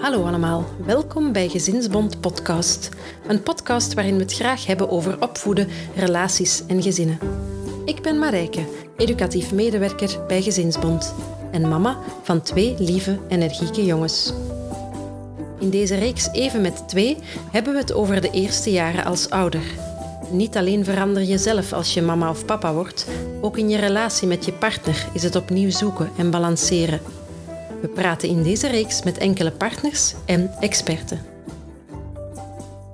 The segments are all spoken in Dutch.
Hallo allemaal, welkom bij Gezinsbond Podcast. Een podcast waarin we het graag hebben over opvoeden, relaties en gezinnen. Ik ben Marijke, educatief medewerker bij Gezinsbond en mama van twee lieve, energieke jongens. In deze reeks Even met twee hebben we het over de eerste jaren als ouder. Niet alleen verander je zelf als je mama of papa wordt, ook in je relatie met je partner is het opnieuw zoeken en balanceren. We praten in deze reeks met enkele partners en experten.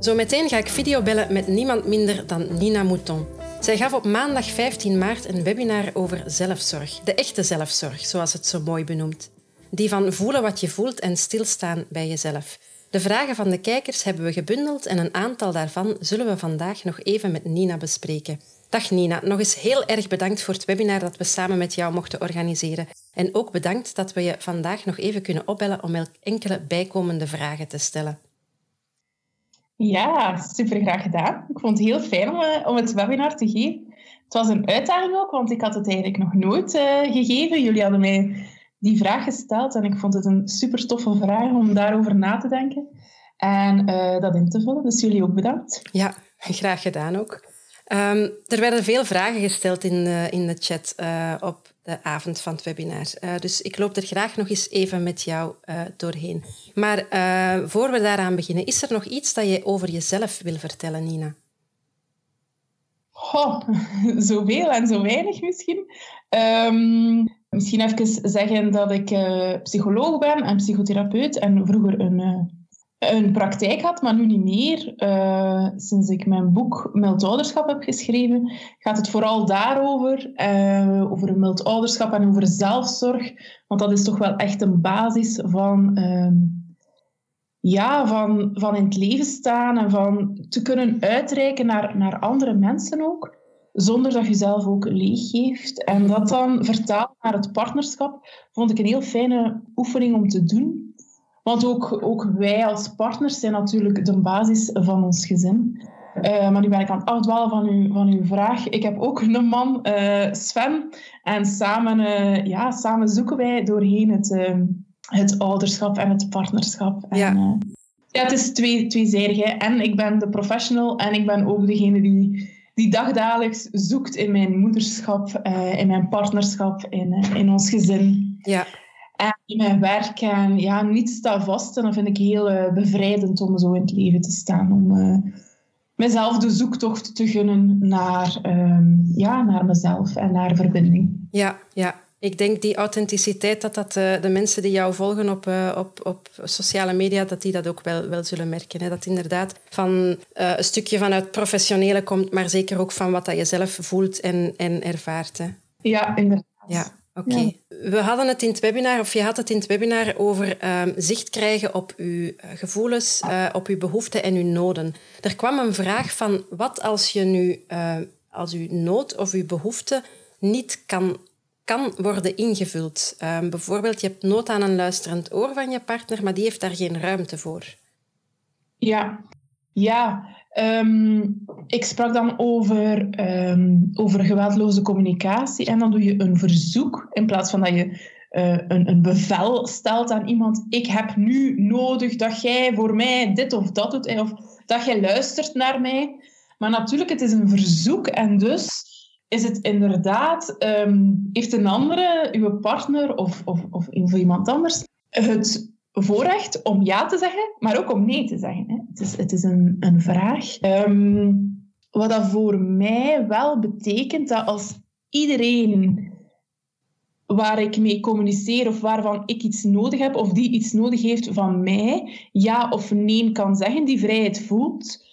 Zometeen ga ik videobellen met niemand minder dan Nina Mouton. Zij gaf op maandag 15 maart een webinar over zelfzorg. De echte zelfzorg, zoals het zo mooi benoemt. Die van voelen wat je voelt en stilstaan bij jezelf. De vragen van de kijkers hebben we gebundeld en een aantal daarvan zullen we vandaag nog even met Nina bespreken. Dag Nina, nog eens heel erg bedankt voor het webinar dat we samen met jou mochten organiseren. En ook bedankt dat we je vandaag nog even kunnen opbellen om enkele bijkomende vragen te stellen. Ja, super graag gedaan. Ik vond het heel fijn om, eh, om het webinar te geven. Het was een uitdaging ook, want ik had het eigenlijk nog nooit uh, gegeven. Jullie hadden mij die vraag gesteld en ik vond het een super toffe vraag om daarover na te denken en uh, dat in te vullen. Dus jullie ook bedankt. Ja, graag gedaan ook. Um, er werden veel vragen gesteld in, uh, in de chat uh, op de avond van het webinar. Uh, dus ik loop er graag nog eens even met jou doorheen. Maar voor we daaraan beginnen, is er nog iets dat je over jezelf wil vertellen, Nina? Oh, zoveel en zo weinig misschien. Um, misschien even zeggen dat ik psycholoog ben en psychotherapeut en vroeger een een praktijk had, maar nu niet meer. Uh, sinds ik mijn boek Mild Ouderschap heb geschreven, gaat het vooral daarover. Over mild ouderschap en over zelfzorg. Want dat is toch wel echt een basis van, uh, ja, van, van in het leven staan en van te kunnen uitreiken naar, naar andere mensen ook. Zonder dat je zelf ook leeggeeft. En dat dan vertaald naar het partnerschap, vond ik een heel fijne oefening om te doen. Want ook, ook wij als partners zijn natuurlijk de basis van ons gezin. Uh, maar nu ben ik aan het afdwalen van, u, van uw vraag. Ik heb ook een man, uh, Sven. En samen, uh, ja, samen zoeken wij doorheen het, het ouderschap en het partnerschap. Ja. En, ja, het is twee, tweezijdig. Hè. En ik ben de professional en ik ben ook degene die, die dagdagelijks zoekt in mijn moederschap, in mijn partnerschap, in, in ons gezin. Ja. En in mijn werk en ja, niet staat vast. En dat vind ik heel uh, bevrijdend om zo in het leven te staan. Om mezelf de zoektocht te gunnen naar, um, ja, naar mezelf en naar verbinding. Ja, ja. Ik denk die authenticiteit, dat, dat uh, de mensen die jou volgen op, op, op sociale media, dat die dat ook wel, wel zullen merken. Hè? Dat inderdaad van een stukje vanuit professionele komt, maar zeker ook van wat dat je zelf voelt en, en ervaart. Hè? Ja, inderdaad. Ja. Oké. Okay. Ja. We hadden het in het webinar, of je had het in het webinar over um, zicht krijgen op uw gevoelens, uh, op uw behoeften en uw noden. Er kwam een vraag van wat als je nu, uh, als uw nood of uw behoefte niet kan, kan worden ingevuld. Um, bijvoorbeeld, je hebt nood aan een luisterend oor van je partner, maar die heeft daar geen ruimte voor. Ja, ja. Um, ik sprak dan over, um, over geweldloze communicatie en dan doe je een verzoek in plaats van dat je uh, een, een bevel stelt aan iemand. Ik heb nu nodig dat jij voor mij dit of dat doet of dat jij luistert naar mij. Maar natuurlijk, het is een verzoek en dus is het inderdaad, um, heeft een andere, uw partner of, of, of iemand anders, het voorrecht om ja te zeggen, maar ook om nee te zeggen. Hè. Het is, het is een, een vraag. Um, wat dat voor mij wel betekent dat als iedereen waar ik mee communiceer of waarvan ik iets nodig heb of die iets nodig heeft van mij, ja of nee kan zeggen, die vrijheid voelt,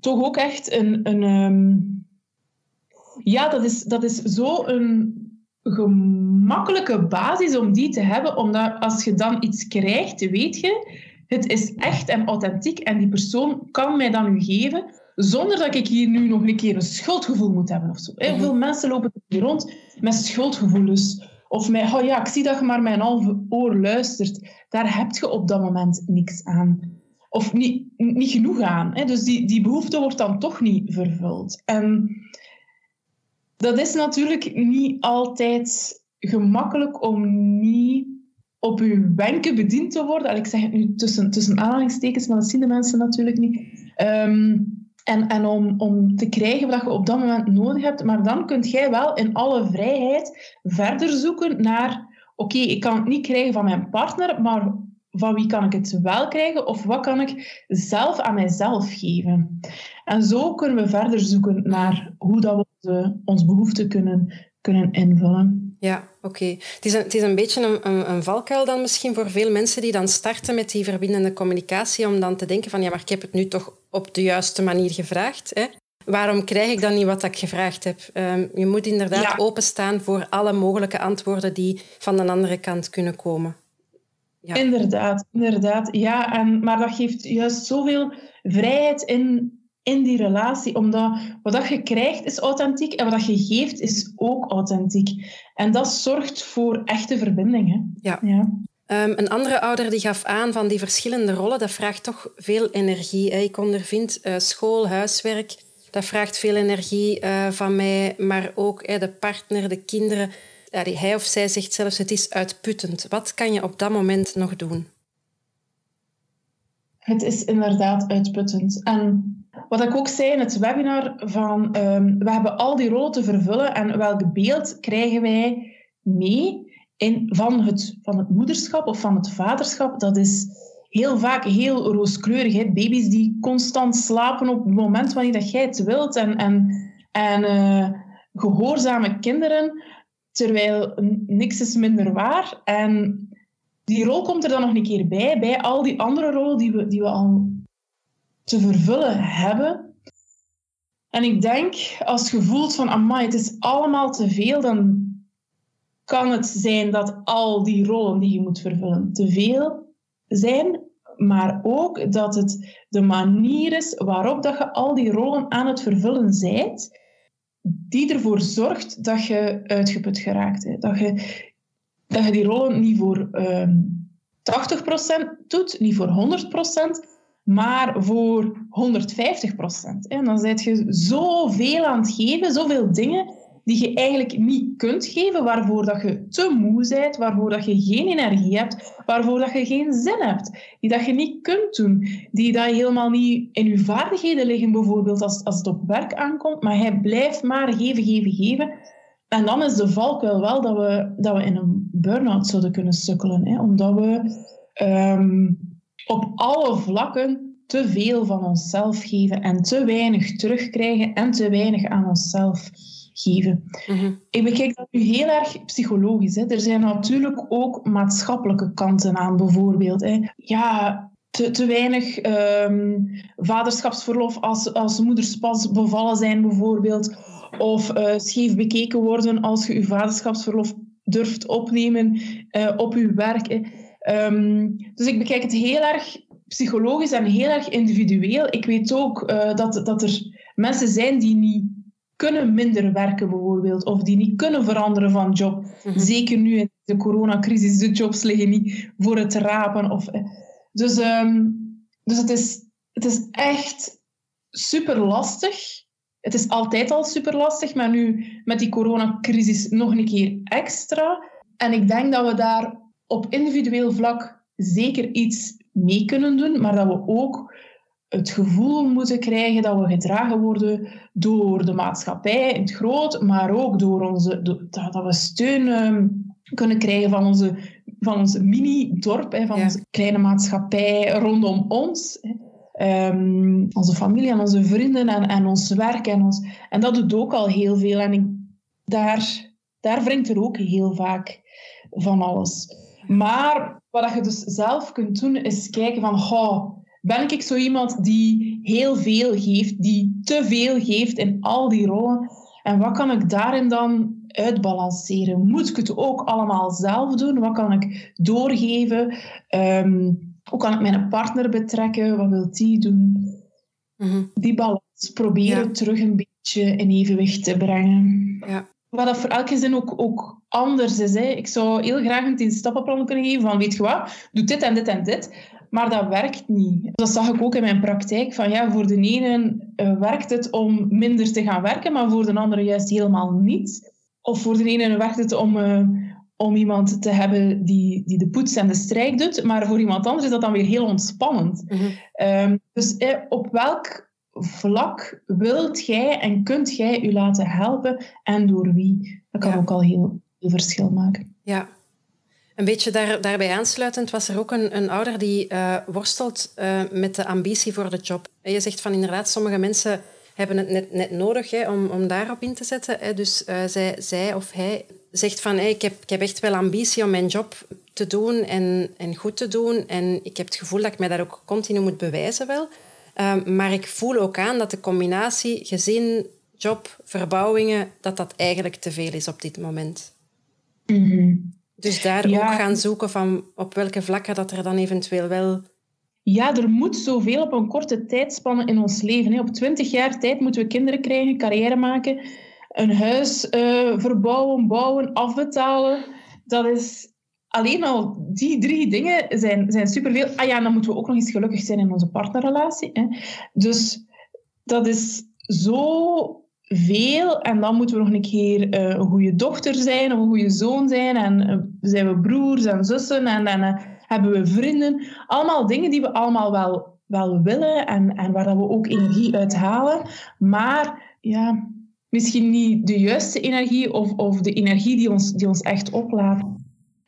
toch ook echt een... een um, ja, dat is, dat is zo een gemakkelijke basis om die te hebben, omdat als je dan iets krijgt, weet je, het is echt en authentiek en die persoon kan mij dan nu geven, zonder dat ik hier nu nog een keer een schuldgevoel moet hebben of zo. Heel veel mensen lopen hier rond met schuldgevoelens. Of met, oh ja, ik zie dat je maar mijn halve oor luistert. Daar heb je op dat moment niks aan. Of niet, niet genoeg aan. Hè? Dus die, die behoefte wordt dan toch niet vervuld. En dat is natuurlijk niet altijd gemakkelijk om niet op uw wenken bediend te worden. ik zeg het nu tussen, tussen aanhalingstekens, maar dat zien de mensen natuurlijk niet. Ehm, en, en om, om te krijgen wat je op dat moment nodig hebt. Maar dan kunt jij wel in alle vrijheid verder zoeken naar... Oké, ik kan het niet krijgen van mijn partner, maar van wie kan ik het wel krijgen? Of wat kan ik zelf aan mijzelf geven? En zo kunnen we verder zoeken naar hoe dat we onze, ons behoeften kunnen, kunnen invullen. Ja, oké. Het, is een, het is een beetje een, een, een, valkuil dan misschien voor veel mensen die dan starten met die verbindende communicatie, om dan te denken van ja, maar ik heb het nu toch op de juiste manier gevraagd. Hè? Waarom krijg ik dan niet wat ik gevraagd heb? Um, je moet inderdaad openstaan voor alle mogelijke antwoorden die van de andere kant kunnen komen. Ja. Inderdaad, inderdaad. Ja, en, maar dat geeft juist zoveel vrijheid in in die relatie. Omdat wat dat je krijgt is authentiek en wat dat je geeft is ook authentiek. En dat zorgt voor echte verbindingen. Ja. ja. Um, een andere ouder die gaf aan van die verschillende rollen, dat vraagt toch veel energie. Ik ondervind uh, school, huiswerk, dat vraagt veel energie uh, van mij, maar ook uh, de partner, de kinderen. hij of zij zegt zelfs, het is uitputtend. Wat kan je op dat moment nog doen? Het is inderdaad uitputtend. En wat ik ook zei in het webinar, van, um, we hebben al die rollen te vervullen en welk beeld krijgen wij mee in, van, het, van het moederschap of van het vaderschap? Dat is heel vaak heel rooskleurig. Hè? Baby's die constant slapen op het moment wanneer dat jij het wilt en, en, en uh, gehoorzame kinderen, terwijl niks is minder waar. En die rol komt er dan nog een keer bij, bij al die andere rollen die we, die we al te vervullen hebben. En ik denk, als je voelt van, amai, het is allemaal te veel, dan kan het zijn dat al die rollen die je moet vervullen te veel zijn, maar ook dat het de manier is waarop dat je al die rollen aan het vervullen bent, die ervoor zorgt dat je uitgeput geraakt. Dat je, dat je die rollen niet voor uh, ehm, 80% doet, niet voor 100%, maar voor 150 procent. En dan zet je zoveel aan het geven, zoveel dingen die je eigenlijk niet kunt geven, waarvoor dat je te moe bent, waarvoor dat je geen energie hebt, waarvoor dat je geen zin hebt, die dat je niet kunt doen, die dat helemaal niet in je vaardigheden liggen, bijvoorbeeld als, als het op werk aankomt, maar hij blijft maar geven, geven, geven. En dan is de valkuil wel dat we, dat we in een burn-out zouden kunnen sukkelen, hè? omdat we... Ehm, op alle vlakken te veel van onszelf geven en te weinig terugkrijgen en te weinig aan onszelf geven. Mhm. Ik bekijk dat nu heel erg psychologisch. Hè. Er zijn natuurlijk ook maatschappelijke kanten aan, bijvoorbeeld. Hè. Ja, te, te weinig um, vaderschapsverlof als, als moeders pas bevallen zijn, bijvoorbeeld. Of uh, scheef bekeken worden als je je vaderschapsverlof durft opnemen uh, op je werk. Ehm, dus ik bekijk het heel erg psychologisch en heel erg individueel. Ik weet ook uh, dat, dat er mensen zijn die niet kunnen minder werken, bijvoorbeeld, of die niet kunnen veranderen van job. Mhm. Zeker nu in de coronacrisis, de jobs liggen niet voor het rapen. Of, eh. dus um, dus het, is, het is echt super lastig. Het is altijd al super lastig, maar nu met die coronacrisis nog een keer extra. En ik denk dat we daar op individueel vlak zeker iets mee kunnen doen, maar dat we ook het gevoel moeten krijgen dat we gedragen worden door de maatschappij in het groot, maar ook door onze, dat we steun ehm, kunnen krijgen van onze, van onze mini-dorp, van onze kleine maatschappij rondom ons. Um, onze familie en onze vrienden en, en ons werk. En, ons, en dat doet ook al heel veel. En ik, daar, daar wringt er ook heel vaak van alles. Maar wat je dus zelf kunt doen, is kijken van, ben ik zo iemand die heel veel geeft, die te veel geeft in al die rollen? En wat kan ik daarin dan uitbalanceren? Moet ik het ook allemaal zelf doen? Wat kan ik doorgeven? Um, hoe kan ik mijn partner betrekken? Wat wil die doen? Mhm. Die balans proberen terug een beetje in evenwicht te brengen. Ja. Wat dat voor elke zin ook, ook anders is. Hè. Ik zou heel graag een stappenplan kunnen geven van weet je wat, doe dit en dit en dit. Maar dat werkt niet. Dat zag ik ook in mijn praktijk. Van ja, voor de ene uh, werkt het om minder te gaan werken, maar voor de andere juist helemaal niet. Of voor de ene werkt het om, uh, om iemand te hebben die, die de poets en de strijk doet, maar voor iemand anders is dat dan weer heel ontspannend. Mm -hmm. dus eh, op welk vlak wilt jij en kunt jij u laten helpen en door wie? Dat kan ook al heel veel verschil maken. Ja, een beetje daar, daarbij aansluitend was er ook een, een ouder die uh, worstelt uh, met de ambitie voor de job. En je zegt van inderdaad, sommige mensen hebben het net, net nodig hè, om, om daarop in te zetten. Hè. Dus uh, zij, zij of hij zegt van hey, ik, heb, ik heb echt wel ambitie om mijn job te doen en, en goed te doen. En ik heb het gevoel dat ik mij daar ook continu moet bewijzen wel. maar ik voel ook aan dat de combinatie gezin, job, verbouwingen, dat dat eigenlijk te veel is op dit moment. Mm dus daar ook gaan zoeken van op welke vlakken dat er dan eventueel wel... Ja, er moet zoveel op een korte tijdspanne in ons leven. Op twintig jaar tijd moeten we kinderen krijgen, carrière maken, een huis uh, verbouwen, bouwen, afbetalen. Dat is alleen al die drie dingen zijn, zijn superveel. Ah ja, dan moeten we ook nog eens gelukkig zijn in onze partnerrelatie. Hè. Dus dat is zo veel. En dan moeten we nog een keer uh, een goede dochter zijn of een goede zoon zijn. En uh, zijn we broers en zussen en uh, hebben we vrienden. Allemaal dingen die we allemaal wel, wel willen en, en waar dat we ook energie uit halen. Maar ja, misschien niet de juiste energie of, of de energie die ons, die ons echt oplaat.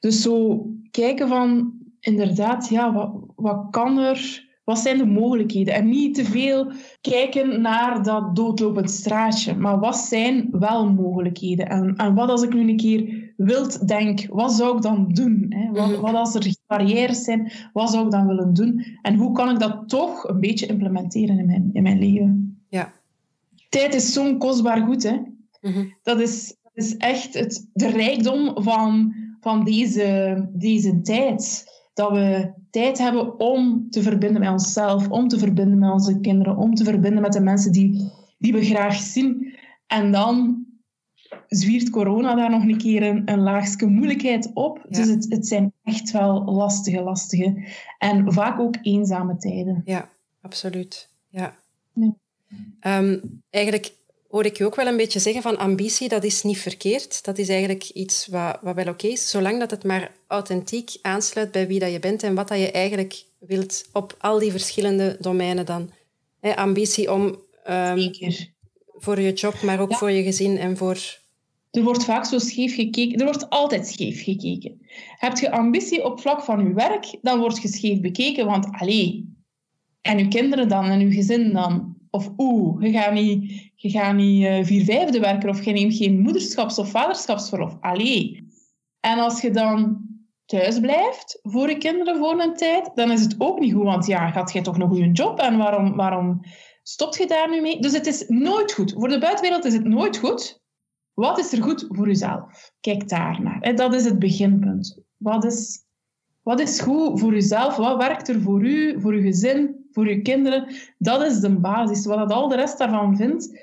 Dus zo kijken van inderdaad, ja, wat, wat kan er wat zijn de mogelijkheden? En niet te veel kijken naar dat doodlopend straatje. Maar wat zijn wel mogelijkheden? En, en wat als ik nu een keer wild denk, wat zou ik dan doen? Hè? Wat, mhm. wat, als er barrières zijn, wat zou ik dan willen doen? En hoe kan ik dat toch een beetje implementeren in mijn, in mijn leven? Tijd is zo'n kostbaar goed. Hè? Mhm. Dat, is, dat is echt het, de rijkdom van, van deze, deze tijd. Dat we tijd hebben om te verbinden met onszelf, om te verbinden met onze kinderen, om te verbinden met de mensen die, die we graag zien. En dan zwiert corona daar nog een keer een, een laagste moeilijkheid op. Dus het, het zijn echt wel lastige, lastige en vaak ook eenzame tijden. Ja, absoluut. Ja. Ehm, eigenlijk hoor ik je ook wel een beetje zeggen van ambitie, dat is niet verkeerd. Dat is eigenlijk iets wat, wat wel oké is, zolang dat het maar authentiek aansluit bij wie dat je bent en wat dat je eigenlijk wilt op al die verschillende domeinen dan. ambitie om um, voor je job, maar ook voor je gezin en voor... Er wordt vaak zo scheef gekeken. Er wordt altijd scheef gekeken. Heb je ambitie op vlak van je werk, dan wordt je scheef bekeken, want allee, en uw kinderen dan en uw gezin dan? Of oeh, je gaat niet, uh, vier vijfde werken of je neemt geen moederschaps- of vaderschapsverlof. Allee. En als je dan thuis blijft voor je kinderen voor een tijd, dan is het ook niet goed. Want ja, gaat jij toch een goede job? En waarom, waarom stopt je daar nu mee? Dus het is nooit goed. Voor de buitenwereld is het nooit goed. Wat is er goed voor jezelf? Kijk daar naar. Dat is het beginpunt. Wat is, wat is goed voor jezelf? Wat werkt er voor u, voor uw gezin, voor je kinderen. Dat is de basis. Wat dat al de rest daarvan vindt,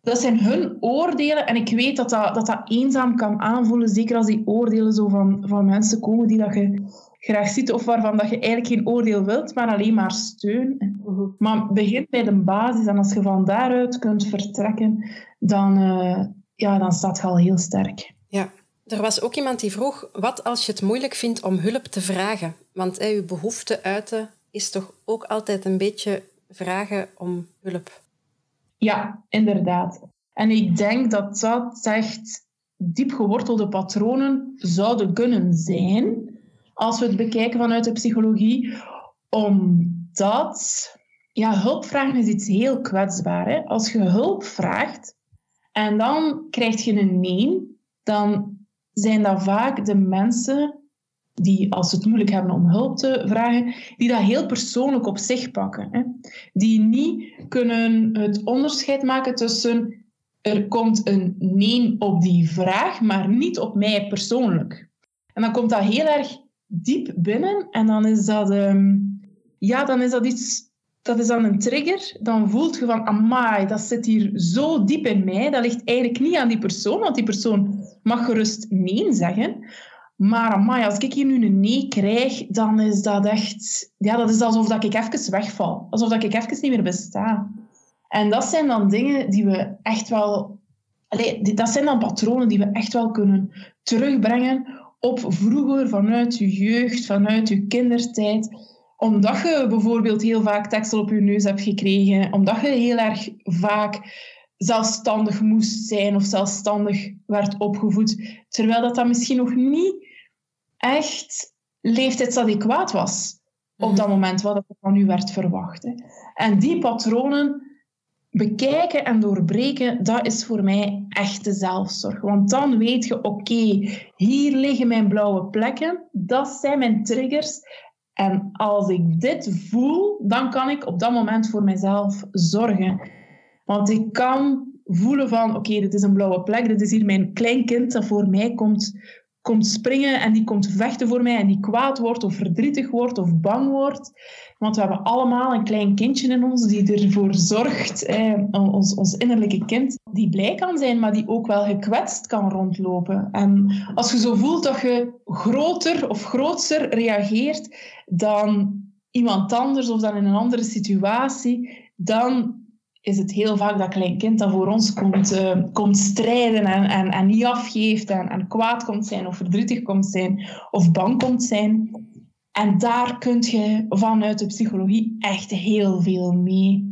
dat zijn hun oordelen. En ik weet dat dat, dat, dat eenzaam kan aanvoelen, zeker als die oordelen zo van, van mensen komen die dat je graag ziet of waarvan dat je eigenlijk geen oordeel wilt, maar alleen maar steun. Mhm. Maar begin bij de basis en als je van daaruit kunt vertrekken, dan, uh, ja, dan staat je al heel sterk. Ja. Er was ook iemand die vroeg, wat als je het moeilijk vindt om hulp te vragen? Want hey, je behoefte uiten is toch ook altijd een beetje vragen om hulp. Ja, inderdaad. En ik denk dat dat echt diep gewortelde patronen zouden kunnen zijn, als we het bekijken vanuit de psychologie, omdat ja, hulp vragen is iets heel kwetsbaar. Hè? Als je hulp vraagt en dan krijg je een nee, dan zijn dat vaak de mensen die, als ze het moeilijk hebben om hulp te vragen, die dat heel persoonlijk op zich pakken. Hè. Die niet kunnen het onderscheid maken tussen er komt een nee op die vraag, maar niet op mij persoonlijk. En dan komt dat heel erg diep binnen en dan is dat, um, ja, dan is dat iets, dat is dan een trigger. Dan voelt je van, amai, dat zit hier zo diep in mij. Dat ligt eigenlijk niet aan die persoon, want die persoon mag gerust nee zeggen. Maar als ik hier nu een nee krijg, dan is dat echt... Ja, dat is alsof dat ik even wegval. Alsof dat ik even niet meer besta. En dat zijn dan dingen die we echt wel... Dat zijn dan patronen die we echt wel kunnen terugbrengen op vroeger, vanuit je jeugd, vanuit je kindertijd. Omdat je bijvoorbeeld heel vaak tekstel op je neus hebt gekregen, omdat je heel erg vaak zelfstandig moest zijn of zelfstandig werd opgevoed, terwijl dat, dat misschien nog niet echt leeftijdsadequaat was op mhm. dat moment, wat er van u werd verwacht. Hè. En die patronen bekijken en doorbreken, dat is voor mij echte zelfzorg. Want dan weet je, oké, hier liggen mijn blauwe plekken, dat zijn mijn triggers. En als ik dit voel, dan kan ik op dat moment voor mezelf zorgen. Want ik kan voelen van, oké, dit is een blauwe plek, dit is hier mijn klein kind dat voor mij komt komt springen en die komt vechten voor mij en die kwaad wordt of verdrietig wordt of bang wordt. Want we hebben allemaal een klein kindje in ons die ervoor zorgt, eh, ons, ons innerlijke kind, die blij kan zijn, maar die ook wel gekwetst kan rondlopen. En als je zo voelt dat je groter of grootser reageert dan iemand anders of dan in een andere situatie, dan is het heel vaak dat klein kind dat voor ons komt, uh, komt strijden en, en, en niet afgeeft en, en kwaad komt zijn of verdrietig komt zijn of bang komt zijn. En daar kun je vanuit de psychologie echt heel veel mee.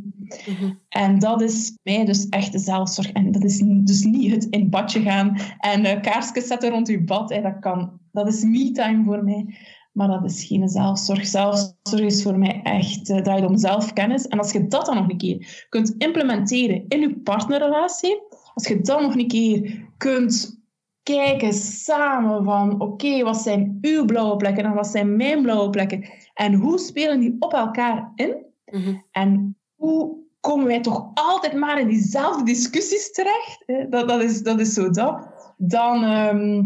Mhm. En dat is mij dus echt de zelfzorg. En dat is dus niet het in badje gaan en uh, kaarsjes zetten rond je bad. Hè. Dat, kan, dat is me-time voor mij. Maar dat is geen zelfzorg. Zelfzorg is voor mij echt uh, draait om zelfkennis. En als je dat dan nog een keer kunt implementeren in je partnerrelatie, als je dan nog een keer kunt kijken samen van oké, wat zijn uw blauwe plekken en wat zijn mijn blauwe plekken? En hoe spelen die op elkaar in? Mhm. En hoe komen wij toch altijd maar in diezelfde discussies terecht? Dat, dat, is, dat is zo dat. Dan... Ehm,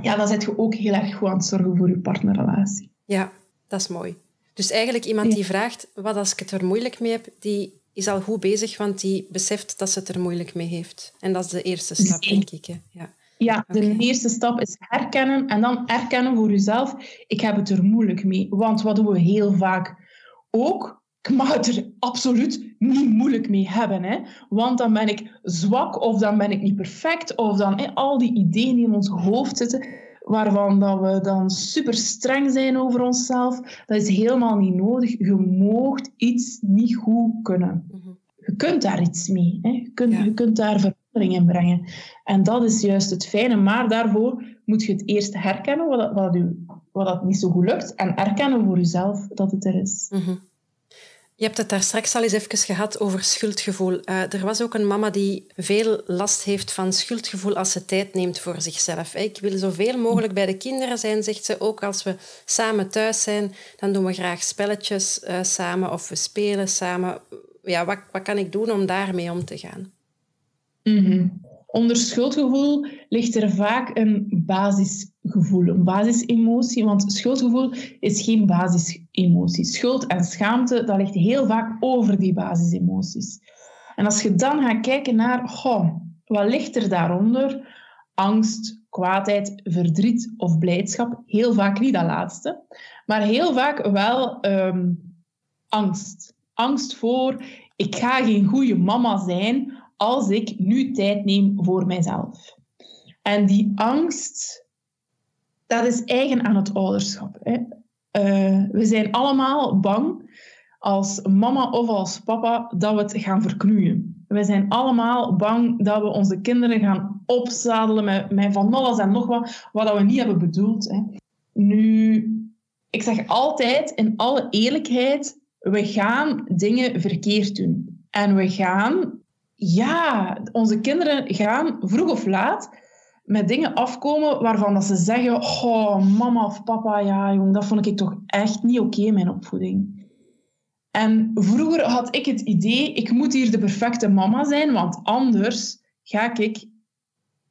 ja, dan zit je ook heel erg goed aan het zorgen voor je partnerrelatie. Ja, dat is mooi. Dus eigenlijk iemand die vraagt, wat als ik het er moeilijk mee heb, die is al goed bezig, want die beseft dat ze het er moeilijk mee heeft. En dat is de eerste stap, denk ik. Hè? Ja, ja de eerste stap is herkennen en dan erkennen voor jezelf, ik heb het er moeilijk mee. Want wat doen we heel vaak ook? Ik mag het er absoluut niet moeilijk mee hebben. Hè? Want dan ben ik zwak of dan ben ik niet perfect. Of dan hè, al die ideeën die in ons hoofd zitten, waarvan dat we dan super streng zijn over onszelf. Dat is helemaal niet nodig. Je moogt iets niet goed kunnen. Mhm. Je kunt daar iets mee. Hè? Je, kunt, je kunt daar verandering in brengen. En dat is juist het fijne. Maar daarvoor moet je het eerst herkennen wat, wat, u, wat dat niet zo goed lukt. En erkennen voor jezelf dat het er is. Mm je hebt het daar straks al eens even gehad over schuldgevoel. Uh, er was ook een mama die veel last heeft van schuldgevoel als ze tijd neemt voor zichzelf. Ik wil zoveel mogelijk bij de kinderen zijn, zegt ze. Ook als we samen thuis zijn, dan doen we graag spelletjes uh, samen of we spelen samen. Ja, wat, wat kan ik doen om daarmee om te gaan? Mm Onder schuldgevoel ligt er vaak een basisgevoel, een basisemotie, want schuldgevoel is geen basisemotie. Schuld en schaamte, dat ligt heel vaak over die basisemoties. En als je dan gaat kijken naar, wat ligt er daaronder? Angst, kwaadheid, verdriet of blijdschap. Heel vaak niet dat laatste, maar heel vaak wel ehm, angst. Angst voor, ik ga geen goede mama zijn als ik nu tijd neem voor mijzelf. En die angst, dat is eigen aan het ouderschap. Hè. Uh, we zijn allemaal bang als mama of als papa dat we het gaan verknoeien. We zijn allemaal bang dat we onze kinderen gaan opzadelen met, met van alles en nog wat, wat we niet hebben bedoeld. Hè. Nu, ik zeg altijd in alle eerlijkheid, we gaan dingen verkeerd doen. En we gaan ja, onze kinderen gaan vroeg of laat met dingen afkomen waarvan dat ze zeggen: Oh, mama of papa, ja, jong, dat vond ik toch echt niet oké, mijn opvoeding. En vroeger had ik het idee: ik moet hier de perfecte mama zijn, want anders ga ik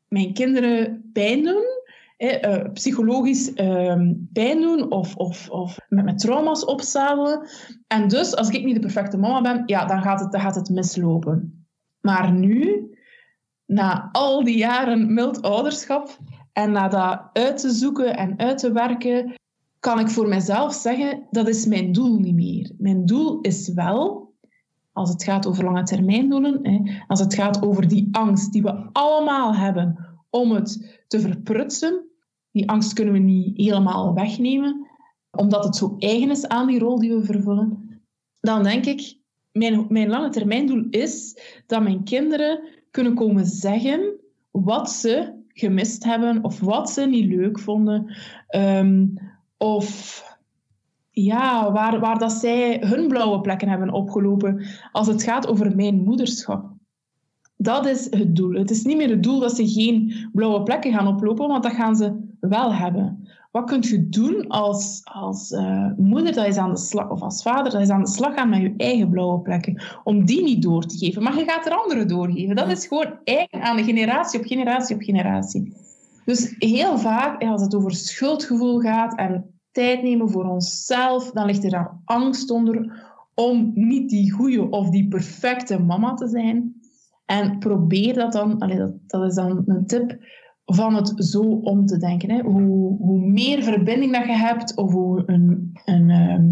mijn kinderen pijn doen. Eh, psychologisch ehm, pijn doen of, of, of met mijn trauma's opzadelen. En dus, als ik niet de perfecte mama ben, ja, dan gaat het, dan gaat het mislopen. Maar nu, na al die jaren mild ouderschap, En na dat uit te zoeken en uit te werken, kan ik voor mezelf zeggen, dat is mijn doel niet meer. Mijn doel is wel, als het gaat over lange termijndoelen, als het gaat over die angst die we allemaal hebben om het te verprutsen, die angst kunnen we niet helemaal wegnemen, omdat het zo eigen is aan die rol die we vervullen, dan denk ik, mijn, mijn lange termijndoel is dat mijn kinderen kunnen komen zeggen wat ze gemist hebben of wat ze niet leuk vonden. Ehm, of ja, waar, waar dat zij hun blauwe plekken hebben opgelopen als het gaat over mijn moederschap. Dat is het doel. Het is niet meer het doel dat ze geen blauwe plekken gaan oplopen, want dat gaan ze wel hebben. Wat kunt je doen als, als uh, moeder dat is aan de slag, of als vader dat is aan de slag gaan met je eigen blauwe plekken, om die niet door te geven. Maar je gaat er anderen doorgeven. Dat is gewoon eigen aan de generatie op generatie op generatie. Dus heel vaak, als het over schuldgevoel gaat en tijd nemen voor onszelf, dan ligt er daar angst onder om niet die goede of die perfecte mama te zijn. En probeer dat dan, dat is dan een tip, van het zo om te denken. Hè. Hoe, hoe meer verbinding dat je hebt, of hoe een, een, ehm,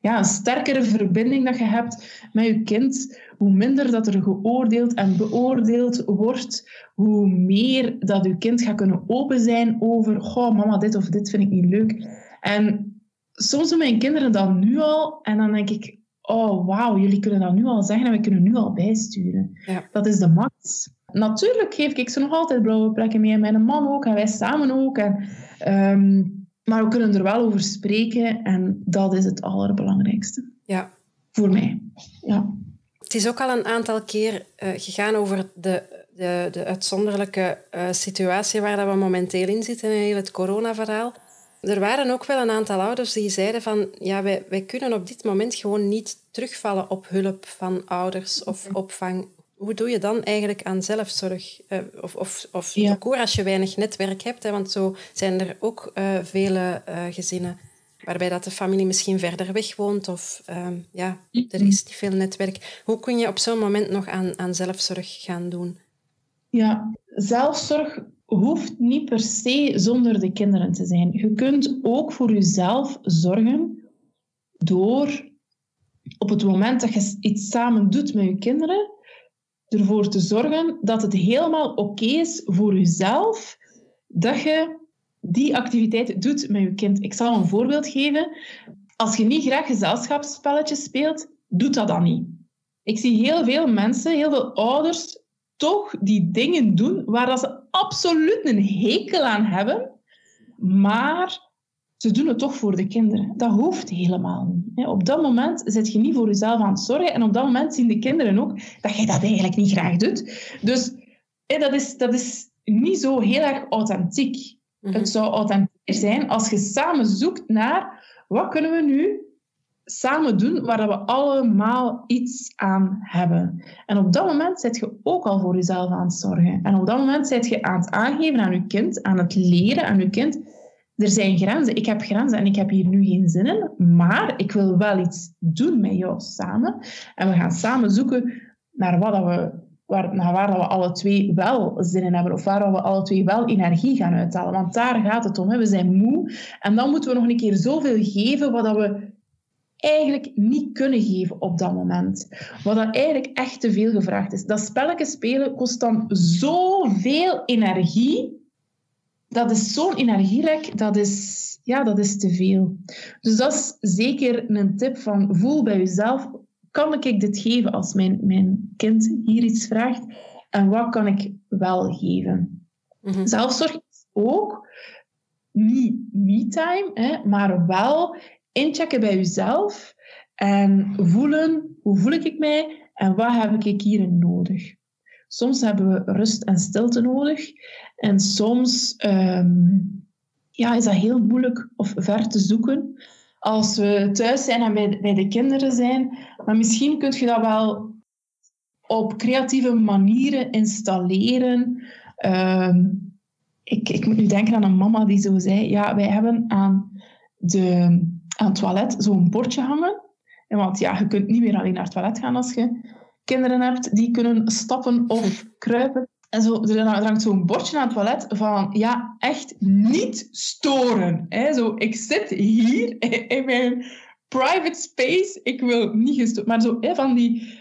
ja, een sterkere verbinding dat je hebt met je kind, hoe minder dat er geoordeeld en beoordeeld wordt, hoe meer dat je kind gaat kunnen open zijn over, goh, mama, dit of dit vind ik niet leuk. En soms doen mijn kinderen dat nu al, en dan denk ik, oh wauw, jullie kunnen dat nu al zeggen en we kunnen nu al bijsturen. Ja. Dat is de max. Natuurlijk geef ik ze nog altijd blauwe plekken mee. En mijn man ook. En wij samen ook. En, ehm, maar we kunnen er wel over spreken. En dat is het allerbelangrijkste. Ja. Voor mij. Ja. Het is ook al een aantal keer uh, gegaan over de, de, de uitzonderlijke uh, situatie waar dat we momenteel in zitten. In heel het coronaverhaal. Er waren ook wel een aantal ouders die zeiden van ja, wij, wij kunnen op dit moment gewoon niet terugvallen op hulp van ouders of opvang hoe doe je dan eigenlijk aan zelfzorg? Uh, of of, of ja. als je weinig netwerk hebt, hè, want zo zijn er ook uh, vele uh, gezinnen waarbij dat de familie misschien verder weg woont of ehm, ja, er is niet veel netwerk. Hoe kun je op zo'n moment nog aan, aan zelfzorg gaan doen? Ja, zelfzorg hoeft niet per se zonder de kinderen te zijn. Je kunt ook voor jezelf zorgen door op het moment dat je iets samen doet met je kinderen, ervoor te zorgen dat het helemaal oké is voor jezelf dat je die activiteit doet met je kind. Ik zal een voorbeeld geven. Als je niet graag gezelschapsspelletjes speelt, doe dat dan niet. Ik zie heel veel mensen, heel veel ouders, toch die dingen doen waar dat ze absoluut een hekel aan hebben, maar ze doen het toch voor de kinderen. Dat hoeft helemaal niet. Op dat moment zit je niet voor jezelf aan het zorgen en op dat moment zien de kinderen ook dat je dat eigenlijk niet graag doet. Dus dat is, dat is niet zo heel erg authentiek. Mhm. Het zou authentieker zijn als je samen zoekt naar wat kunnen we nu samen doen waar we allemaal iets aan hebben. En op dat moment zit je ook al voor jezelf aan het zorgen. En op dat moment zit je aan het aangeven aan je kind, aan het leren aan je kind er zijn grenzen. Ik heb grenzen en ik heb hier nu geen zin in, maar ik wil wel iets doen met jou samen. En we gaan samen zoeken naar, wat dat we, waar, naar waar dat we alle twee wel zin in hebben, of waar we alle twee wel energie gaan uithalen. Want daar gaat het om. Hè. We zijn moe en dan moeten we nog een keer zoveel geven wat dat we eigenlijk niet kunnen geven op dat moment. Wat dat eigenlijk echt te veel gevraagd is. Dat spelletje spelen kost dan zoveel energie dat is zo'n energielek, dat is, ja, dat is te veel. Dus dat is zeker een tip van voel bij jezelf, kan ik dit geven als mijn, mijn kind hier iets vraagt? En wat kan ik wel geven? Mm Zelfzorg is ook niet me-time, maar wel inchecken bij jezelf en voelen, hoe voel ik mij en wat heb ik hierin nodig? Soms hebben we rust en stilte nodig. En soms um, ja, is dat heel moeilijk of ver te zoeken als we thuis zijn en bij de, bij de kinderen zijn. Maar misschien kun je dat wel op creatieve manieren installeren. Um, ik, ik moet nu denken aan een mama die zo zei: Ja, wij hebben aan, de, aan het toilet zo'n bordje hangen. En want ja, je kunt niet meer alleen naar het toilet gaan als je kinderen hebt die kunnen stappen of kruipen. en zo, er hangt zo'n bordje aan het toilet van, ja, echt niet storen. Hè? Zo, ik zit hier in mijn private space, ik wil niet gestoord. Maar zo hè, van, die,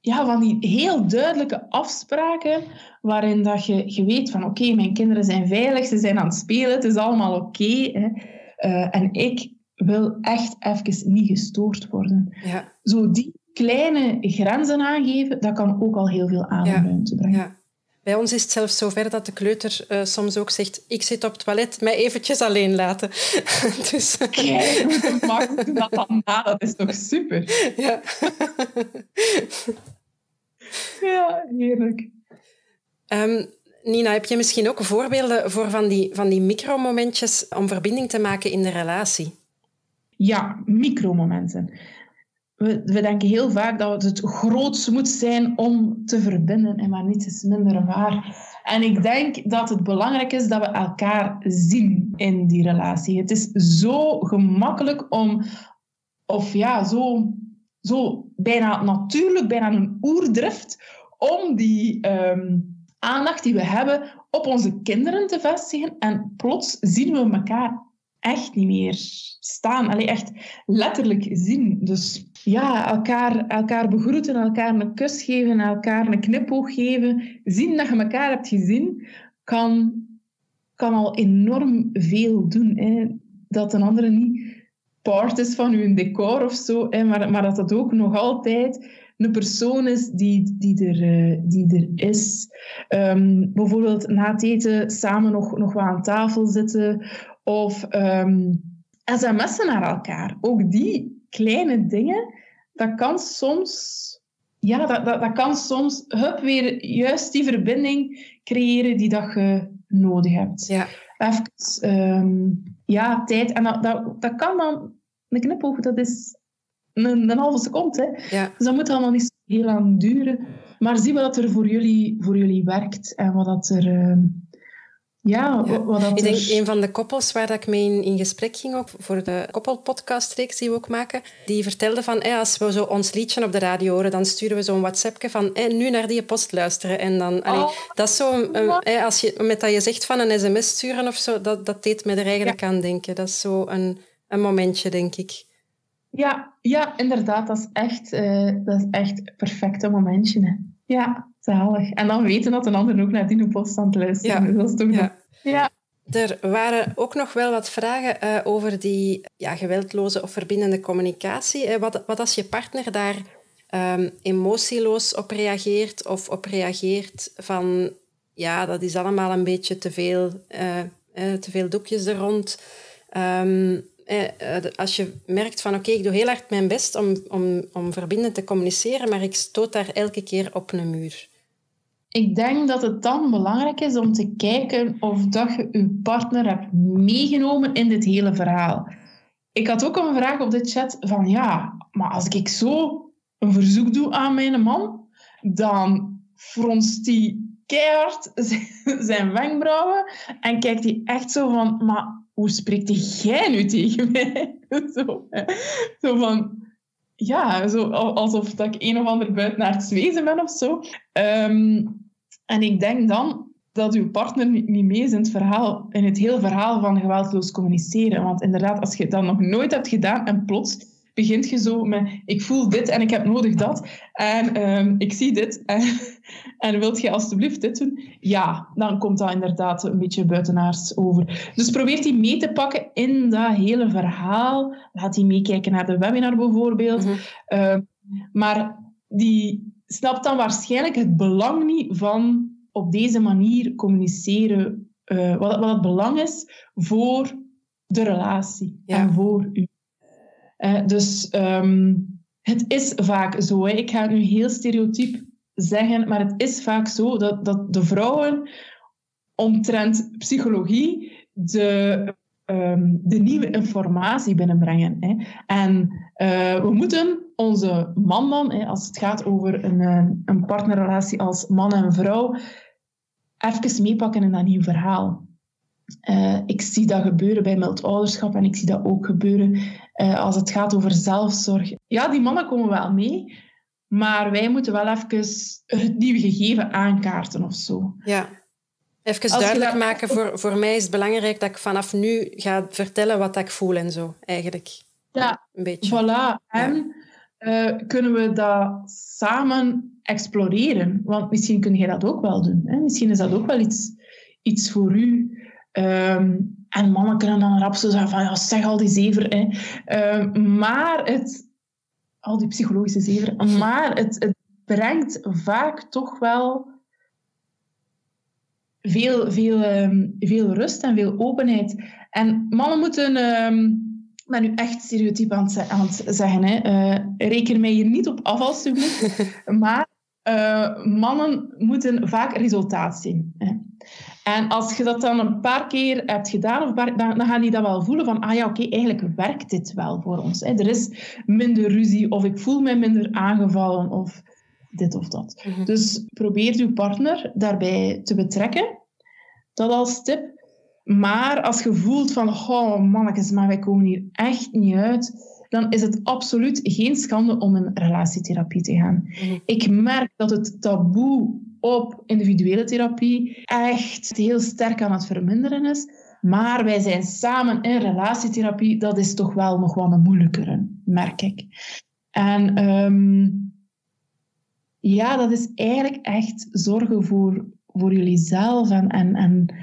ja, van die heel duidelijke afspraken waarin dat je, je weet van, oké, mijn kinderen zijn veilig, ze zijn aan het spelen, het is allemaal oké. uh, en ik wil echt even niet gestoord worden. Ja. Zo die kleine grenzen aangeven, dat kan ook al heel veel ademruimte brengen. Ja. Bij ons is het zelfs zover dat de kleuter uh, soms ook zegt: Ik zit op het toilet, mij eventjes alleen laten. dus... Kijk, maakt dat dan na? Dat is toch super? Ja. ja, heerlijk. Um, Nina, heb je misschien ook voorbeelden voor van die, van die micromomentjes om verbinding te maken in de relatie? Ja, micromomenten we, denken heel vaak dat het grootste moet zijn om te verbinden, en maar niets is minder waar. En ik denk dat het belangrijk is dat we elkaar zien in die relatie. Het is zo gemakkelijk om, of ja, zo, zo bijna natuurlijk, bijna een oerdrift, om die ehm, aandacht die we hebben op onze kinderen te vestigen. En plots zien we elkaar echt niet meer staan. Allee, echt letterlijk zien. Dus ja, elkaar, elkaar begroeten, elkaar een kus geven, elkaar een knipoog geven. Zien dat je elkaar hebt gezien, kan, kan al enorm veel doen. Hè. Dat een andere niet part is van je decor of zo, hè, maar, maar dat dat ook nog altijd een persoon is die, die, er, eh, die er is. Um, bijvoorbeeld na het eten samen nog, nog wat aan tafel zitten of um, sms'en naar elkaar. Ook die kleine dingen, dat kan soms... Ja, dat, dat, dat kan soms hup, weer juist die verbinding creëren die dat je nodig hebt. Ja. Even um, ja, tijd. En dat, dat, dat kan dan... Een knipoog, dat is een, een halve seconde. Hè. Ja. Dus dat moet allemaal niet heel lang duren. Maar zie wat er voor jullie, voor jullie werkt en wat dat er... Uh, ja, Wat dat ik denk een van de koppels waar dat ik mee in, gesprek ging, ook voor de koppelpodcastreeks die we ook maken, die vertelde van als we zo ons liedje op de radio horen, dan sturen we zo'n WhatsAppje van nu naar die post luisteren. En dan, oh. dat is zo, als je, met dat je zegt van een sms sturen of zo, dat, dat deed me er eigenlijk aan denken. Dat is zo een, een momentje, denk ik. Ja, ja, inderdaad. Dat is echt, uh, dat is echt perfecte momentje. Hè. Ja, zalig. En dan weten dat een ander ook naar die post aan het luisteren ja. Dat is toch ja. ja. Er waren ook nog wel wat vragen uh, over die ja, geweldloze of verbindende communicatie. Uh, wat, wat als je partner daar um, emotieloos op reageert of op reageert van ja, dat is allemaal een beetje te veel, te veel doekjes er rond. Um, eh, als je merkt van oké, ik doe heel hard mijn best om, om, om verbindend te communiceren, maar ik stoot daar elke keer op een muur. Ik denk dat het dan belangrijk is om te kijken of dat je je partner hebt meegenomen in dit hele verhaal. Ik had ook een vraag op de chat van ja, maar als ik zo een verzoek doe aan mijn man, dan fronst hij keihard zijn wenkbrauwen en kijkt hij echt zo van, maar hoe spreekt jij nu tegen mij? zo, zo van, ja, zo, alsof dat ik een of ander buiten naar het zwezen ben of zo. Ehm, en ik denk dan dat uw partner niet mee is in het verhaal, in het hele verhaal van geweldloos communiceren. Want inderdaad, als je dat nog nooit hebt gedaan en plots begint je zo met ik voel dit en ik heb nodig dat en ehm, ik zie dit en, en wilt je alstublieft dit doen? Ja, dan komt dat inderdaad een beetje buitenaards over. Dus probeer die mee te pakken in dat hele verhaal. Laat die meekijken naar de webinar bijvoorbeeld. Mhm. Ehm, maar die snapt dan waarschijnlijk het belang niet van op deze manier communiceren. Uh, wat, wat het belang is voor de relatie en voor u. Uh, dus um, het is vaak zo. Hè. Ik ga het nu heel stereotyp zeggen, maar het is vaak zo dat, dat de vrouwen omtrent psychologie de, um, de nieuwe informatie binnenbrengen. Hè. En uh, we moeten onze man dan, hè, als het gaat over een, eh, een partnerrelatie als man en vrouw, even meepakken in dat nieuwe verhaal. Uh, ik zie dat gebeuren bij mild ouderschap en ik zie dat ook gebeuren uh, als het gaat over zelfzorg. Ja, die mannen komen wel mee, Maar wij moeten wel even het nieuwe gegeven aankaarten of zo. Ja. Even duidelijk maken, voor, voor mij is het belangrijk dat ik vanaf nu ga vertellen wat ik voel en zo, eigenlijk. Ja, een beetje. Voilà. En uh, kunnen we dat samen exploreren? Want misschien kun jij dat ook wel doen. Hè? Misschien is dat ook wel iets, iets voor u. Um, en mannen kunnen dan rap zo zeggen van, ja, zeg al die zever. Hè. Um, maar het... Al die psychologische zever. Maar het, het brengt vaak toch wel veel, veel, um, veel rust en veel openheid. En mannen moeten... Ik ben nu echt stereotyp aan het, aan het zeggen. Hè. Uh, reken mij hier niet op af, alsjeblieft. maar uh, mannen moeten vaak resultaat zien. Hè. En als je dat dan een paar keer hebt gedaan, of dan, dan gaan die dat wel voelen van, ah ja, oké, eigenlijk werkt dit wel voor ons. Hè. Er is minder ruzie, of ik voel mij minder aangevallen, of dit of dat. Mhm. Dus probeer uw partner daarbij te betrekken. Dat als tip. Maar als je voelt van, oh mannetjes, maar wij komen hier echt niet uit, dan is het absoluut geen schande om in relatietherapie te gaan. Mhm. Ik merk dat het taboe op individuele therapie echt heel sterk aan het verminderen is. Maar wij zijn samen in relatietherapie, dat is toch wel nog wel een moeilijkere, merk ik. En ehm, ja, dat is eigenlijk echt zorgen voor, voor jullie zelf en, en, en,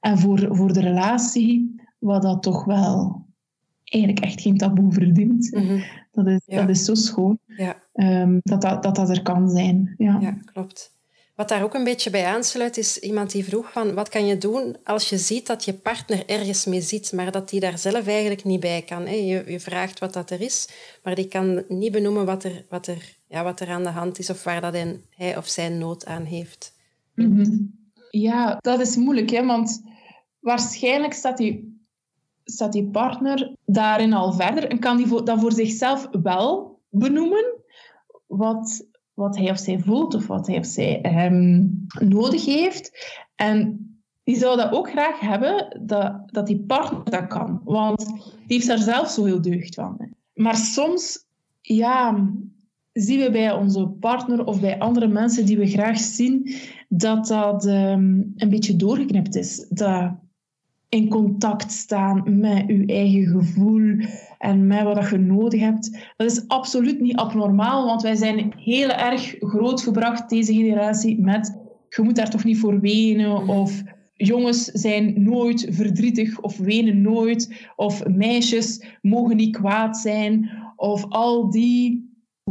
en voor, voor de relatie, wat dat toch wel eigenlijk echt geen taboe verdient. Mhm. dat, is, dat is zo schoon ja. um, dat, dat, dat dat er kan zijn. Ja, ja klopt. Wat daar ook een beetje bij aansluit, is iemand die vroeg van wat kan je doen als je ziet dat je partner ergens mee zit, maar dat die daar zelf eigenlijk niet bij kan. Hè? Je, je vraagt wat dat er is, maar die kan niet benoemen wat er, wat er, ja, wat er aan de hand is of waar dat hij, hij of zij nood aan heeft. Mhm. Ja, dat is moeilijk, hè? want waarschijnlijk staat die, staat die partner daarin al verder en kan die voor, dat voor zichzelf wel benoemen. Wat, wat hij of zij voelt of wat hij of zij um, nodig heeft. En die zou dat ook graag hebben, dat, dat die partner dat kan. Want die heeft daar zelf zo heel deugd van. Maar soms, ja, zien we bij onze partner of bij andere mensen die we graag zien, dat dat um, een beetje doorgeknipt is. Dat in contact staan met je eigen gevoel en met wat je nodig hebt. Dat is absoluut niet abnormaal, want wij zijn heel erg grootgebracht, deze generatie, met je moet daar toch niet voor wenen of jongens zijn nooit verdrietig of wenen nooit of meisjes mogen niet kwaad zijn of al die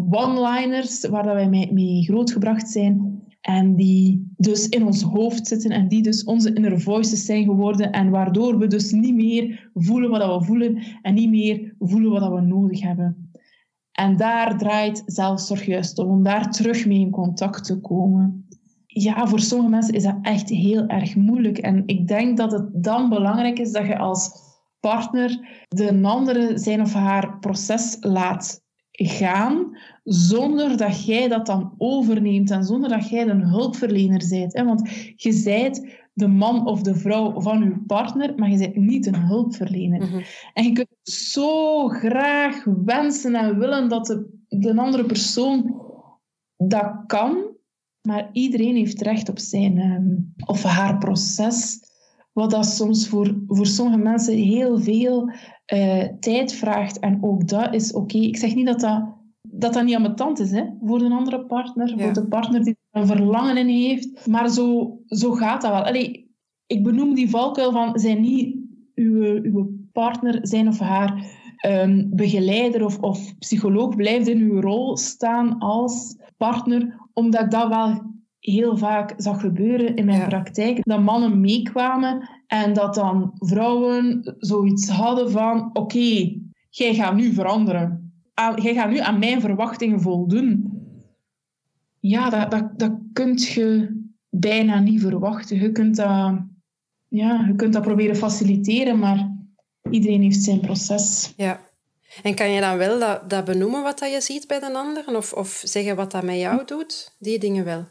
one-liners waar wij mee grootgebracht zijn. En die dus in ons hoofd zitten en die dus onze inner voices zijn geworden. En waardoor we dus niet meer voelen wat we voelen en niet meer voelen wat we nodig hebben. En daar draait zelfzorg juist om, om daar terug mee in contact te komen. Ja, voor sommige mensen is dat echt heel erg moeilijk. En ik denk dat het dan belangrijk is dat je als partner de andere zijn of haar proces laat gaan, zonder dat jij dat dan overneemt en zonder dat jij een hulpverlener bent. Hè? Want je bent de man of de vrouw van je partner, maar je bent niet een hulpverlener. Mhm. En je kunt zo graag wensen en willen dat de, de andere persoon dat kan, maar iedereen heeft recht op zijn um, of haar proces. Wat dat soms voor, voor sommige mensen heel veel uh, tijd vraagt. En ook dat is oké. Ik zeg niet dat dat, dat dat niet ambetant is hè, voor een andere partner, voor de partner die er een verlangen in heeft. Maar zo, zo gaat dat wel. Allee, ik benoem die valkuil van zijn niet uw, uw partner, zijn of haar um, begeleider of, of psycholoog blijft in uw rol staan als partner, omdat ik dat wel heel vaak zag gebeuren in mijn praktijk. Dat mannen meekwamen en dat dan vrouwen zoiets hadden van: oké, jij gaat nu veranderen. Jij gaat nu aan mijn verwachtingen voldoen. Ja, dat, dat, dat kun je bijna niet verwachten. Je kunt dat, ja, je kunt dat proberen faciliteren, maar iedereen heeft zijn proces. Ja. En kan je dan wel dat, dat benoemen wat dat je ziet bij de ander? Of, of zeggen wat dat met jou doet? Die dingen wel?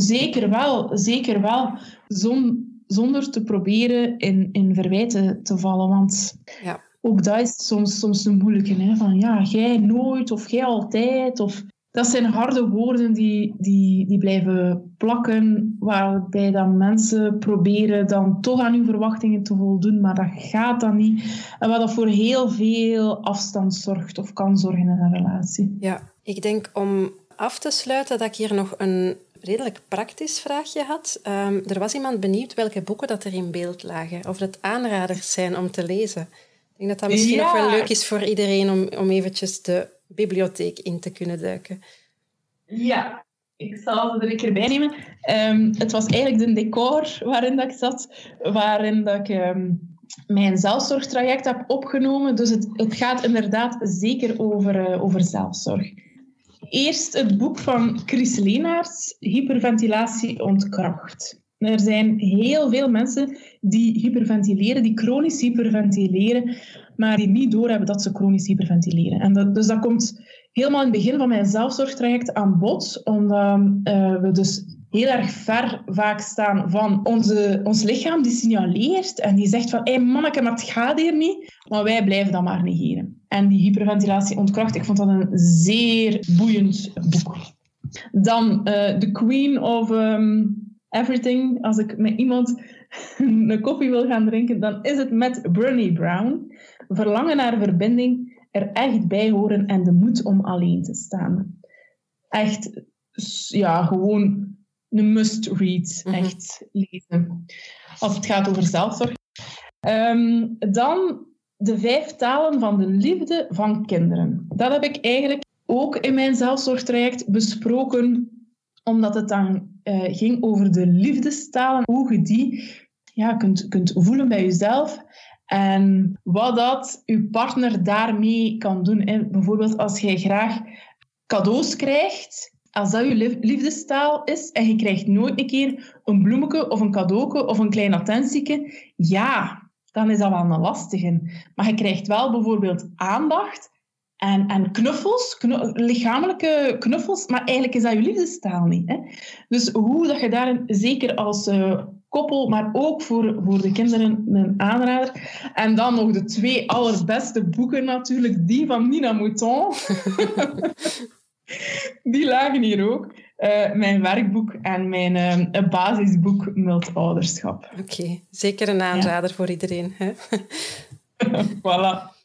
Zeker wel, zeker wel. Zon, zonder te proberen in, in verwijten te vallen. Want ja. ook dat is soms, soms een moeilijke. Hè? Van ja, jij nooit of jij altijd. Of dat zijn harde woorden die, die, die blijven plakken, waarbij dan mensen proberen dan toch aan hun verwachtingen te voldoen, maar dat gaat dan niet. En wat dat voor heel veel afstand zorgt of kan zorgen in een relatie. Ja, ik denk om af te sluiten dat ik hier nog een redelijk praktisch vraagje had. Um, er was iemand benieuwd welke boeken dat er in beeld lagen, of dat aanraders zijn om te lezen. Ik denk dat dat misschien nog wel leuk is voor iedereen om, om eventjes de bibliotheek in te kunnen duiken. Ja, ik zal ze er een keer bij nemen. Um, het was eigenlijk de decor waarin dat ik zat, waarin dat ik um, mijn zelfzorgtraject heb opgenomen. Dus het, het gaat inderdaad zeker over, uh, over zelfzorg. Eerst het boek van Chris Leenaerts, Hyperventilatie ontkracht. Er zijn heel veel mensen die hyperventileren, die chronisch hyperventileren, maar die niet doorhebben dat ze chronisch hyperventileren. En dat, dus dat komt helemaal in het begin van mijn zelfzorgtraject aan bod, omdat uh, we dus heel erg ver vaak staan van onze, ons lichaam die signaleert en die zegt van hé hey, manneke, het gaat hier niet. Maar wij blijven dat maar negeren. En die hyperventilatie ontkracht, ik vond dat een zeer boeiend boek. Dan uh, The Queen of um, Everything. Als ik met iemand een koffie wil gaan drinken, dan is het met Brené Brown. Verlangen naar verbinding, er echt bij horen en de moed om alleen te staan. Echt, ja, gewoon een must-read. Mhm. Echt lezen. Als het gaat over zelfzorg. Um, dan de vijf talen van de liefde van kinderen. Dat heb ik eigenlijk ook in mijn zelfzorgtraject besproken, omdat het dan uh, ging over de liefdestalen, hoe je die ja, kunt, kunt voelen bij jezelf. En wat dat je partner daarmee kan doen. Hè. Bijvoorbeeld als jij graag cadeaus krijgt, als dat je liefdestaal is en je krijgt nooit een keer een bloemetje of een cadeauke of een klein attentieke, ja, dan is dat wel een lastige. Maar je krijgt wel bijvoorbeeld aandacht en, en knuffels, lichamelijke knuffels, maar eigenlijk is dat je liefdestaal niet. Hè? Dus hoe dat je daar zeker als uh, koppel, maar ook voor, voor de kinderen een aanrader. En dan nog de twee allerbeste boeken natuurlijk, die van Nina Mouton. die lagen hier ook. Uh, mijn werkboek en mijn uh, basisboek Multouderschap. Oké, zeker een aanrader ja. voor iedereen. Hè? voilà.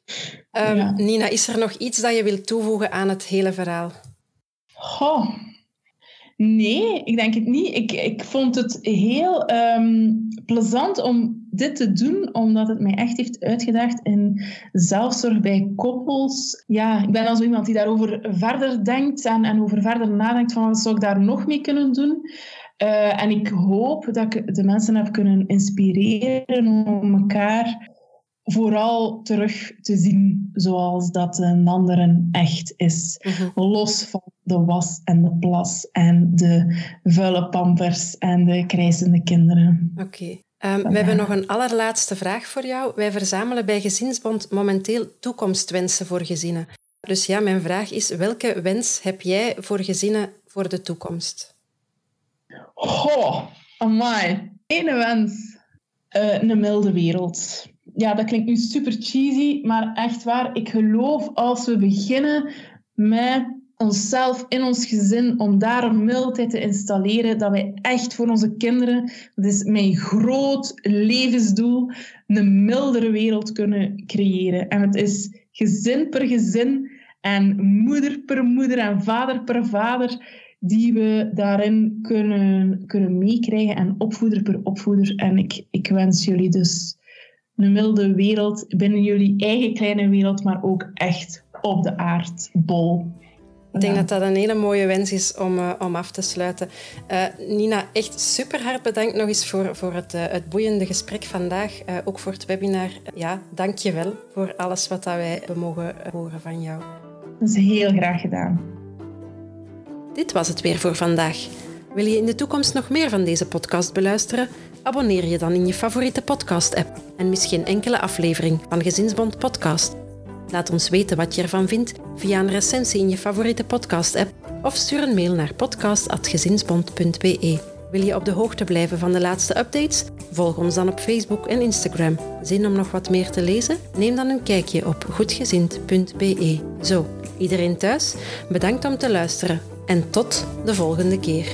Um, ja. Nina, is er nog iets dat je wilt toevoegen aan het hele verhaal? Oh, nee, ik denk het niet. Ik, ik vond het heel um, plezant om dit te doen, omdat het mij echt heeft uitgedaagd in zelfzorg bij koppels. Ja, ik ben dan zo iemand die daarover verder denkt en, en over verder nadenkt van wat zou ik daar nog mee kunnen doen. Uh, en ik hoop dat ik de mensen heb kunnen inspireren om elkaar vooral terug te zien zoals dat een anderen echt is. Mm -hmm. Los van de was en de plas en de vuile pampers en de krijzende kinderen. Oké. Okay. Um, we hebben nog een allerlaatste vraag voor jou. Wij verzamelen bij Gezinsbond momenteel toekomstwensen voor gezinnen. Dus ja, mijn vraag is, welke wens heb jij voor gezinnen voor de toekomst? Oh, amai. Ene wens. Uh, een milde wereld. Ja, dat klinkt nu super cheesy, maar echt waar. Ik geloof als we beginnen met onszelf in ons gezin, om daar een mildheid te installeren, dat wij echt voor onze kinderen, dat is mijn groot levensdoel, een mildere wereld kunnen creëren. En het is gezin per gezin en moeder per moeder en vader per vader die we daarin kunnen, kunnen meekrijgen en opvoeder per opvoeder. En ik, ik wens jullie dus een milde wereld binnen jullie eigen kleine wereld, maar ook echt op de aardbol. Ik denk ja. dat dat een hele mooie wens is om, uh, om af te sluiten. Uh, Nina, echt super hard bedankt nog eens voor, voor het, uh, het boeiende gesprek vandaag. ook voor het webinar. ja, dank je wel voor alles wat dat wij mogen horen van jou. Dat is heel graag gedaan. Dit was het weer voor vandaag. Wil je in de toekomst nog meer van deze podcast beluisteren? Abonneer je dan in je favoriete podcast-app en mis geen enkele aflevering van Gezinsbond Podcast. Laat ons weten wat je ervan vindt via een recensie in je favoriete podcast-app of stuur een mail naar podcast.gezinsbond.be. Wil je op de hoogte blijven van de laatste updates? Volg ons dan op Facebook en Instagram. Zin om nog wat meer te lezen? Neem dan een kijkje op goedgezind.be. Zo, Iedereen thuis, bedankt om te luisteren en tot de volgende keer.